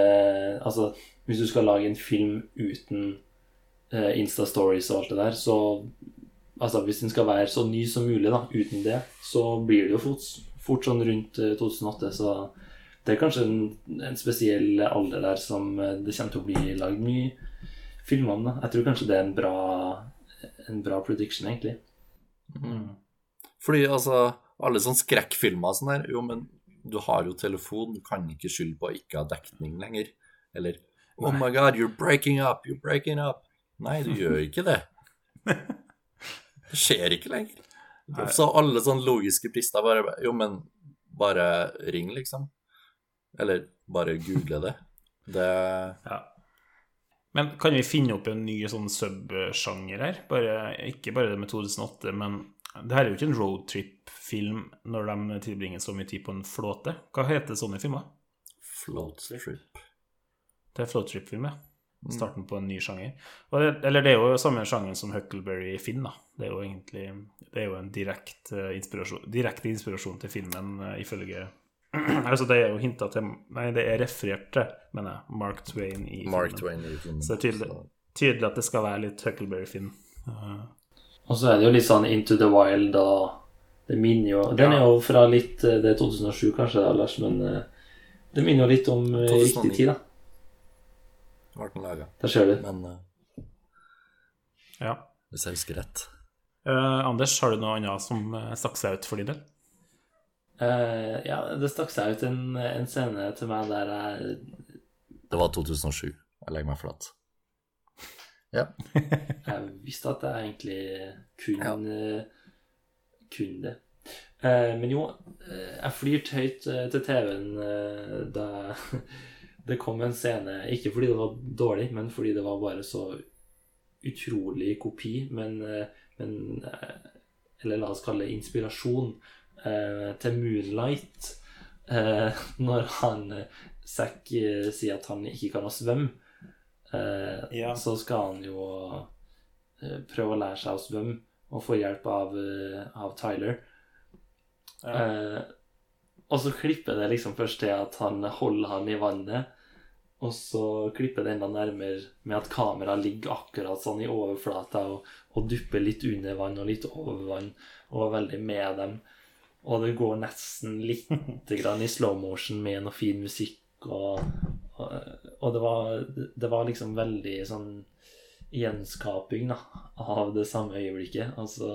Altså, hvis du skal lage en film uten uh, Insta-stories og alt det der, så Altså, hvis den skal være så ny som mulig, da, uten det, så blir det jo fort, fort sånn rundt 2008. Så det er kanskje en, en, spesiell alder der som eh, det kommer til å bli lagd mye filmer om. Jeg tror kanskje det er en bra, en bra prediction, egentlig. Mm. Fordi altså Alle sånne skrekkfilmer og sånn her Jo, men du har jo telefon, du kan ikke skylde på å ikke ha dekning lenger. Eller Oh my God, you're breaking up, you're breaking up. Nei, du gjør ikke det. Det skjer ikke lenger. Så alle sånne logiske prister bare Jo, men bare ring, liksom. Eller bare google det. Det ja. Men kan vi finne opp en ny sånn subsjanger her? Bare, ikke bare det med 2008, men det her er jo ikke en roadtrip-film når de tilbringer så mye tid på en flåte. Hva heter sånne filmer? Float Strip. Det er float trip-film, ja. Starten på en ny sjanger. Og det, eller det er jo samme sjangeren som Huckleberry Finn, da. Det er jo egentlig Det er jo en direkte inspirasjon, direkte inspirasjon til filmen, eh, ifølge Altså, det er jo hinta til Nei, det er referert til, mener jeg, Mark Twain i Mark filmen. Twain i filmen. Så det er tydelig, tydelig at det skal være litt Huckleberry Finn. Uh, Og så er det jo litt sånn Into the Wild og Det minner jo Den er jo fra litt eh, Det er 2007 kanskje, da, Lars, men eh, det minner jo litt om eh, 2009. riktig tid, da. Ble den laga. Der ser du. Men uh, ja. hvis jeg husker rett Uh, Anders, har du noe annet som uh, stakk seg ut for din del? Uh, ja, det stakk seg ut en, en scene til meg der jeg Det var 2007. Jeg legger meg flat. Ja. Jeg visste at jeg egentlig kunne, kunne det. Uh, men jo, eh, jeg flirte høyt eh, til TV-en eh, da det kom en scene. Ikke fordi det var dårlig, men fordi det var bare så utrolig kopi. Men, eh, men eh, Eller la oss kalle det inspirasjon eh, til Moonlight. Eh, når han Zack sier at han ikke kan å svømme, eh, Ja. så skal han jo prøve å lære seg å svømme og få hjelp av, av Tyler. Eh, og så klipper det liksom først til at han holder han i vannet. Og så klipper det enda nærmere med at kameraet ligger akkurat sånn i overflata og, og dupper litt under vann og litt over vann og er veldig med dem. Og det går nesten litt i slow motion med noe fin musikk. Og, og, og det, var, det var liksom veldig sånn gjenskaping da, av det samme øyeblikket. Og så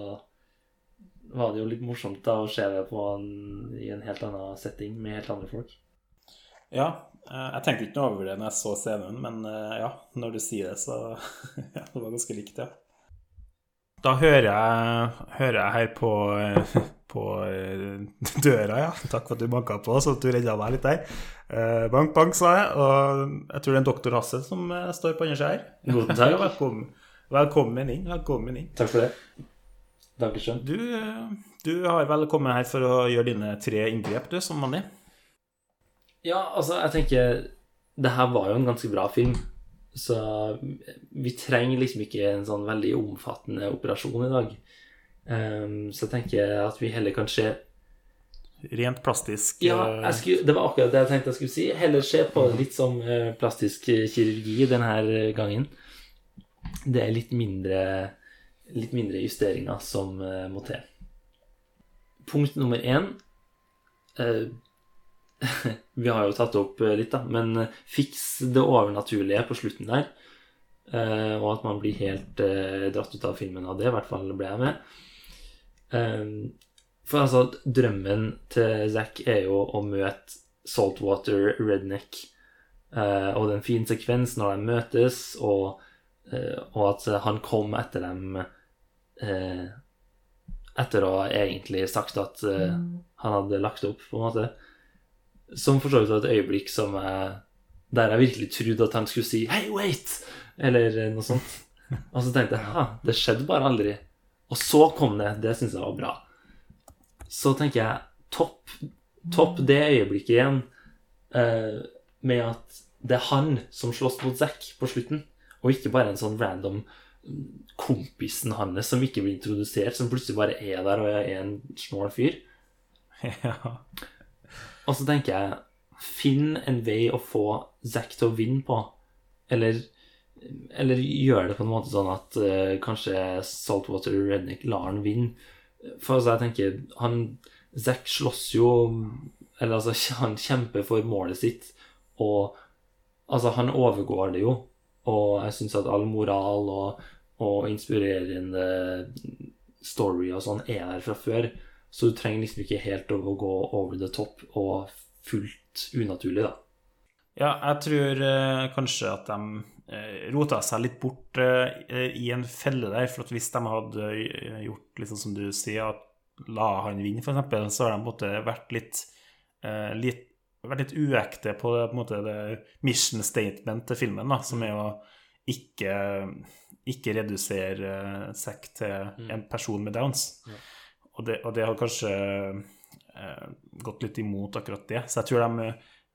var det jo litt morsomt da å se det på en, i en helt annen setting med helt andre folk. Ja, eh, jeg tenkte ikke noe over det når jeg så scenen, men eh, ja, når du sier det, så ja, det var ganske likt, ja. Da hører jeg, hører jeg her på, eh, på døra, ja. Takk for at du banka på, så at du redda meg litt der. Eh, Bank, bank, sa jeg. Og jeg tror det er en doktor Hasse som står på andre sida her. God dag. Velkommen, velkommen inn. Velkommen inn. Takk for det. Dankeschön. Du, du har vel kommet her for å gjøre dine tre inngrep, du, som vanlig. Ja, altså, jeg tenker Det her var jo en ganske bra film. Så vi trenger liksom ikke en sånn veldig omfattende operasjon i dag. Um, så jeg tenker at vi heller kan se Rent plastisk Ja, eh, skulle, det var akkurat det jeg tenkte jeg skulle si. Heller se på litt som eh, plastisk kirurgi denne gangen. Det er litt mindre, litt mindre justeringer som eh, må til. Punkt nummer én eh, Vi har jo tatt opp eh, litt, da, men eh, fiks det overnaturlige på slutten der. eh, og at man blir helt dratt ut av filmen av det. I hvert fall ble jeg med. For altså, drømmen til Zack er jo å møte Saltwater Redneck. Og det er en fin sekvens når de møtes, og, og at han kom etter dem Etter å ha egentlig sagt at eh, han hadde lagt opp, på en måte. Som for så vidt var et øyeblikk som jeg Der jeg virkelig trodde at han skulle si 'Hey, wait!' Eller noe sånt. Og så tenkte jeg ha, det skjedde bare aldri. Og så kom det. Det syns jeg var bra. Så tenker jeg topp, topp det øyeblikket igjen eh, med at det er han som slåss mot Zack på slutten, og ikke bare en sånn random mm, kompisen hans som ikke blir introdusert, som plutselig bare er der og er en snål fyr. Ja. Og så tenker jeg Finn en vei å få Zack til å vinne på. Eller, eller gjør det på en måte sånn at uh, kanskje Saltwater Redneck lar han vinne. For altså, jeg tenker han Zack slåss jo Eller altså, han kjemper for målet sitt, og altså, han overgår det jo. Og jeg syns at all moral og, og inspirerende story og sånn er der fra før. Så du trenger liksom ikke helt å gå over the top og fullt unaturlig, da. Ja, jeg tror eh, kanskje at de eh, rota seg litt bort eh, i en felle der. For at hvis de hadde eh, gjort sånn som du sier, at la han vinne, f.eks., så har de på en måte vært litt, eh, litt vært litt uekte på det, på en måte, det mission statement til filmen, da, som er å ikke, ikke redusere sekk til en person med downs. Og, det, og det har kanskje eh, gått litt imot akkurat det. Så jeg tror de,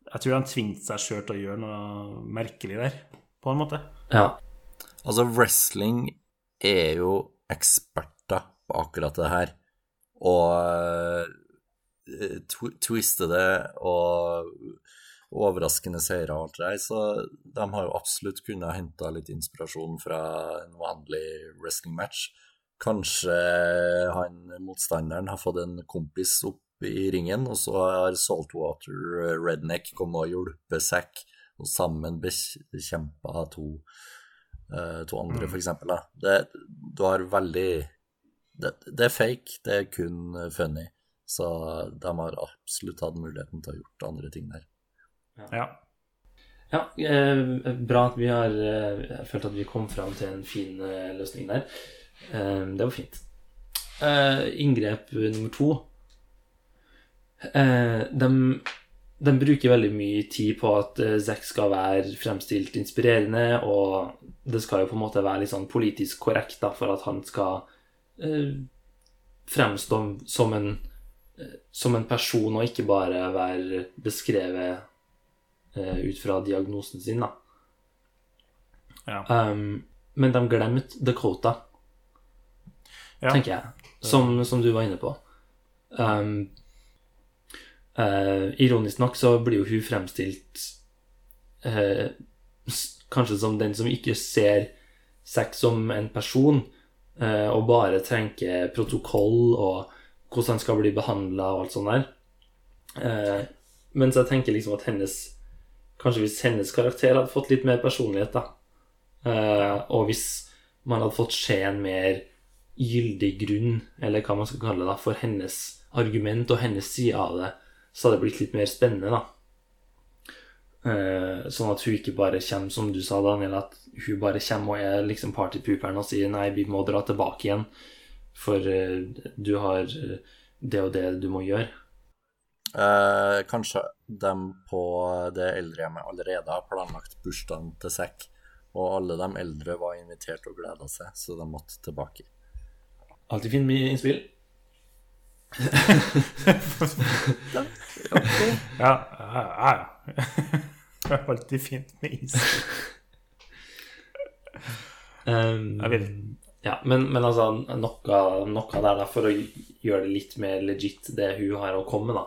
jeg tror de tvingte seg sjøl til å gjøre noe merkelig der, på en måte. Ja. Altså, wrestling er jo eksperter på akkurat det her. Og eh, tw twiste det og overraskende seire og alt det der. Så de har jo absolutt kunnet hente litt inspirasjon fra en vanlig wrestling-match. Kanskje han motstanderen har fått en kompis opp i ringen, og så har Saltwater Redneck kommet og hjulpet Zack, og sammen bekjempa to, eh, to andre, Mm. eksempel. Du har veldig det, det er fake, det er kun funny. Så de har absolutt hatt muligheten til å ha gjort andre ting der. Ja. Ja, eh, bra at vi har eh, følt at vi kom fram til en fin eh, løsning der. Eh, det var fint. Eh, inngrep nummer to eh, de, de bruker veldig mye tid på at eh, Zack skal være fremstilt inspirerende, og det skal jo på en måte være litt sånn politisk korrekt da, for at han skal fremstå som en, som en person, og ikke bare være beskrevet ut fra diagnosen sin, da. Ja. Um, men de glemte Dakota, Ja. tenker jeg, som, som du var inne på. Um, uh, ironisk nok så blir jo hun fremstilt uh, kanskje som den som ikke ser sex som en person, uh, og bare tenker protokoll og hvordan han skal bli behandla og alt sånt der. Mens jeg tenker liksom at hennes Kanskje hvis hennes karakter hadde fått litt mer personlighet, da. Og hvis man hadde fått se en mer gyldig grunn, eller hva man skal kalle det, for hennes argument og hennes side av det, så hadde det blitt litt mer spennende, da. Eh, sånn at hun ikke bare kommer, som du sa, Daniel, at hun bare kommer og er liksom partypooperen og sier nei, vi må dra tilbake igjen, for eh, du har eh, det og det du må gjøre. Eh, kanskje de på det eldrehjemmet allerede har planlagt bursdagen til Sekk, og alle de eldre var invitert og gleda seg, så de måtte tilbake. Alltid fint med innspill. Ja, ja, ja. Det er alltid fint med innspill. Um, Jeg vil. Ja, men, men altså, noe, noe der da, for å gjøre det litt mer legit, det hun har å komme med, da.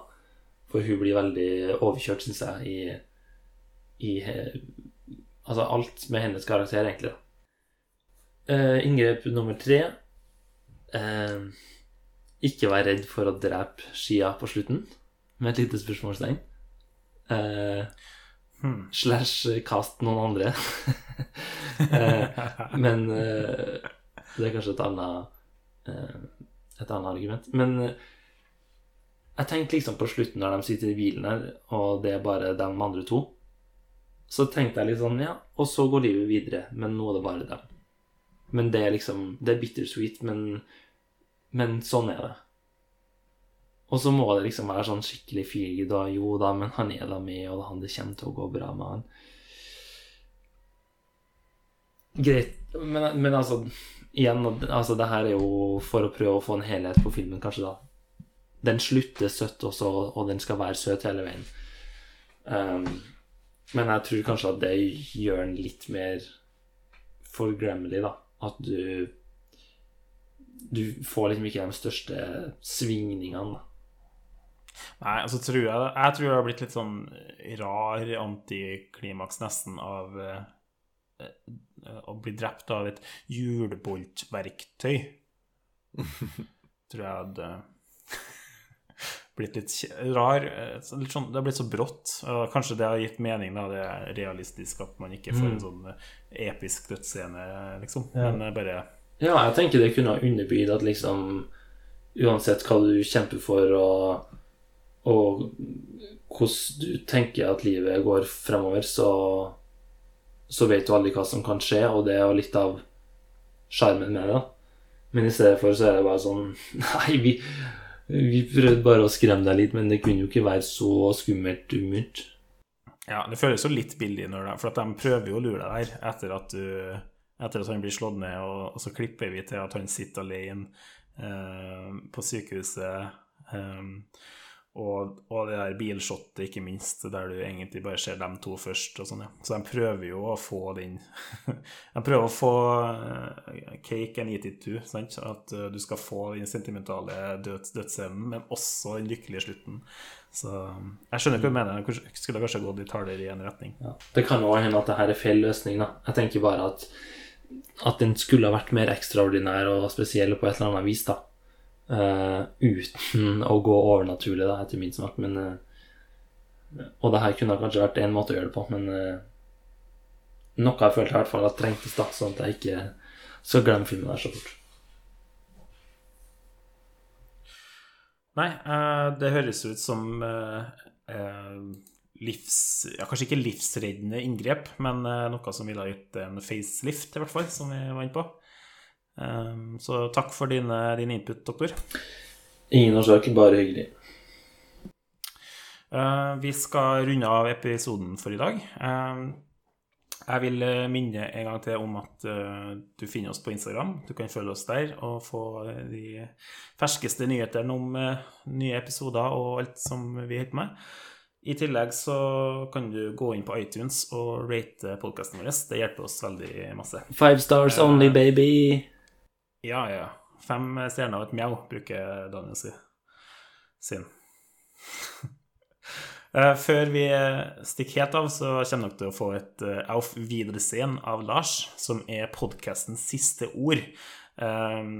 For hun blir veldig overkjørt, syns jeg, i, i Altså alt med hennes karakter, egentlig. da. Uh, inngrep nummer tre eh, Ikke vær redd for å drepe Shia på slutten, med et lite spørsmålstegn. Eh, Hmm. Slash kast noen andre. eh, men eh, det er kanskje et annet eh, Et annet argument. Men eh, jeg tenkte liksom på slutten, når de sitter i bilen her, og det er bare de andre to, så tenkte jeg litt sånn Ja, og så går livet videre, men nå er det bare dem. Men det er liksom Det er bittersweet, men, men sånn er det. Og så må det liksom være sånn skikkelig fyrig da, jo da, men han er da med, og han, det kommer til å gå bra med han. Greit, men, men altså Igjen, altså det her er jo for å prøve å få en helhet på filmen, kanskje, da. Den slutter søtt også, og den skal være søt hele veien. Um, men jeg tror kanskje at det gjør den litt mer forglemmelig, da. At du Du får liksom ikke de største svingningene. Nei, altså tror jeg Jeg tror det har blitt litt sånn rar antiklimaks nesten av eh, å bli drept av et juleboltverktøy. tror jeg hadde blitt litt rar. eh, Litt sånn, det har blitt så brått. og Kanskje det har gitt mening, da. Det er realistisk at man ikke får en Mm. sånn eh, episk dødsscene, liksom. Ja. Men eh, bare Ja, jeg tenker det kunne ha underbygd at liksom Uansett hva du kjemper for, og, og hvordan du tenker at livet går fremover, så, så vet du aldri hva som kan skje, og det er jo litt av sjarmen med det. Men i stedet for så er det bare sånn Nei, vi, vi prøvde bare å skremme deg litt, men det kunne jo ikke være så skummelt umunt. Ja, det føles jo litt billig når det, for at de prøver jo å lure deg der etter at, du, etter at han blir slått ned, og, og så klipper vi til at han sitter alene eh, på sykehuset. Eh, og, og det der bilshotet, ikke minst, der du egentlig bare ser dem to først. og sånn, ja. Så de prøver jo å få den De prøver å få eh, cake and eat it too. Sant? At eh, du skal få den sentimentale døds, dødsscenen, men også den lykkelige slutten. Så jeg skjønner ikke hva du mener. Jeg skulle kanskje gått litt hardere i en retning. Ja. Det kan òg hende at det her er feil løsning. da. Jeg tenker bare at, at den skulle ha vært mer ekstraordinær og spesiell på et eller annet vis. da. Eh, uten å gå overnaturlig, da, etter min smak. Men, uh, og det her kunne kanskje vært én måte å gjøre det på, men uh, noe jeg følte i hvert fall at trengtes, da, sånn at jeg ikke skal glemme filmen der så fort. Nei, eh, det høres ut som eh, eh, livs... Ja, kanskje ikke livsreddende inngrep, men eh, noe som ville ha gitt en facelift, i hvert fall, som vi var inne på. Eh, så takk for din, din input, doktor. Ingen årsak, bare hyggelig. Eh, vi skal runde av episoden for i dag. Eh, jeg vil eh, minne en gang til om at eh, du finner oss på Instagram. Du kan følge oss der og få eh, de ferskeste nyhetene om nye episoder og alt som vi holder på med. I tillegg så kan du gå inn på iTunes og rate podkasten vår. Det hjelper oss veldig masse. Five stars only, baby. Ja, ja. Fem stjerner og et mjau, bruker Daniel si. sin. Eh, Før vi stikker helt av, så kommer dere til å få et eh, Auf Wiedersehen av Lars, som er podkastens siste ord. Eh,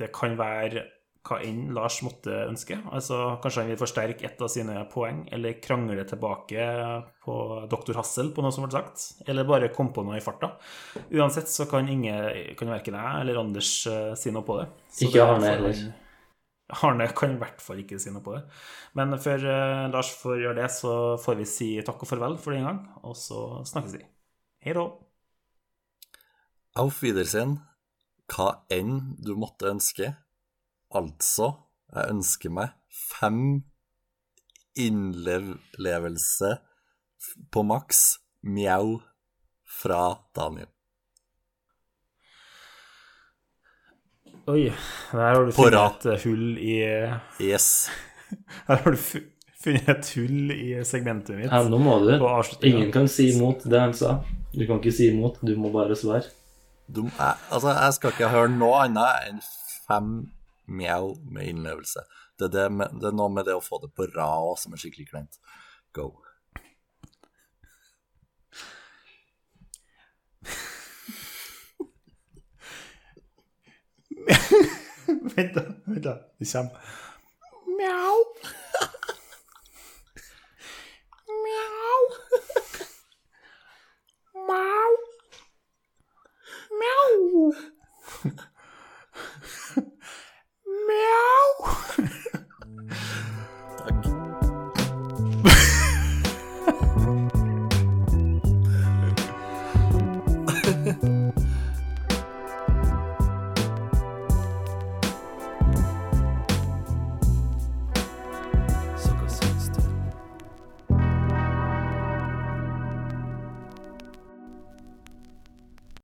Det kan være hva enn Lars måtte ønske. Altså, kanskje han vil forsterke ett av sine poeng, eller krangle tilbake på doktor Hassel på noe som ble sagt, eller bare komme på noe i farta. Uansett så kan, ingen, kan verken jeg eller Anders uh, si noe på det. Så Ikke Arne heller. Arne kan i hvert fall ikke si noe på det. Men før uh, Lars får gjøre det, så får vi si takk og farvel for den gang, og så snakkes vi. Hei da. Auf Wiedersehen, hva enn du måtte ønske. Altså, jeg ønsker meg fem innlevelse på maks mjau fra Daniel. Oi, der har du funnet et eh, hull i Yes. Her har du funnet et hull i segmentet mitt. Ja, nå må du. Ingen kan si imot det han sa. Du kan ikke si imot, du må bare svare. Du, jeg, altså, jeg skal ikke høre noe annet enn fem mjau med innlevelse. Det er, det, med, det er noe med det å få det på rad som er skikkelig kleint. Go. Vent, da. Vent da. Det. Mjau.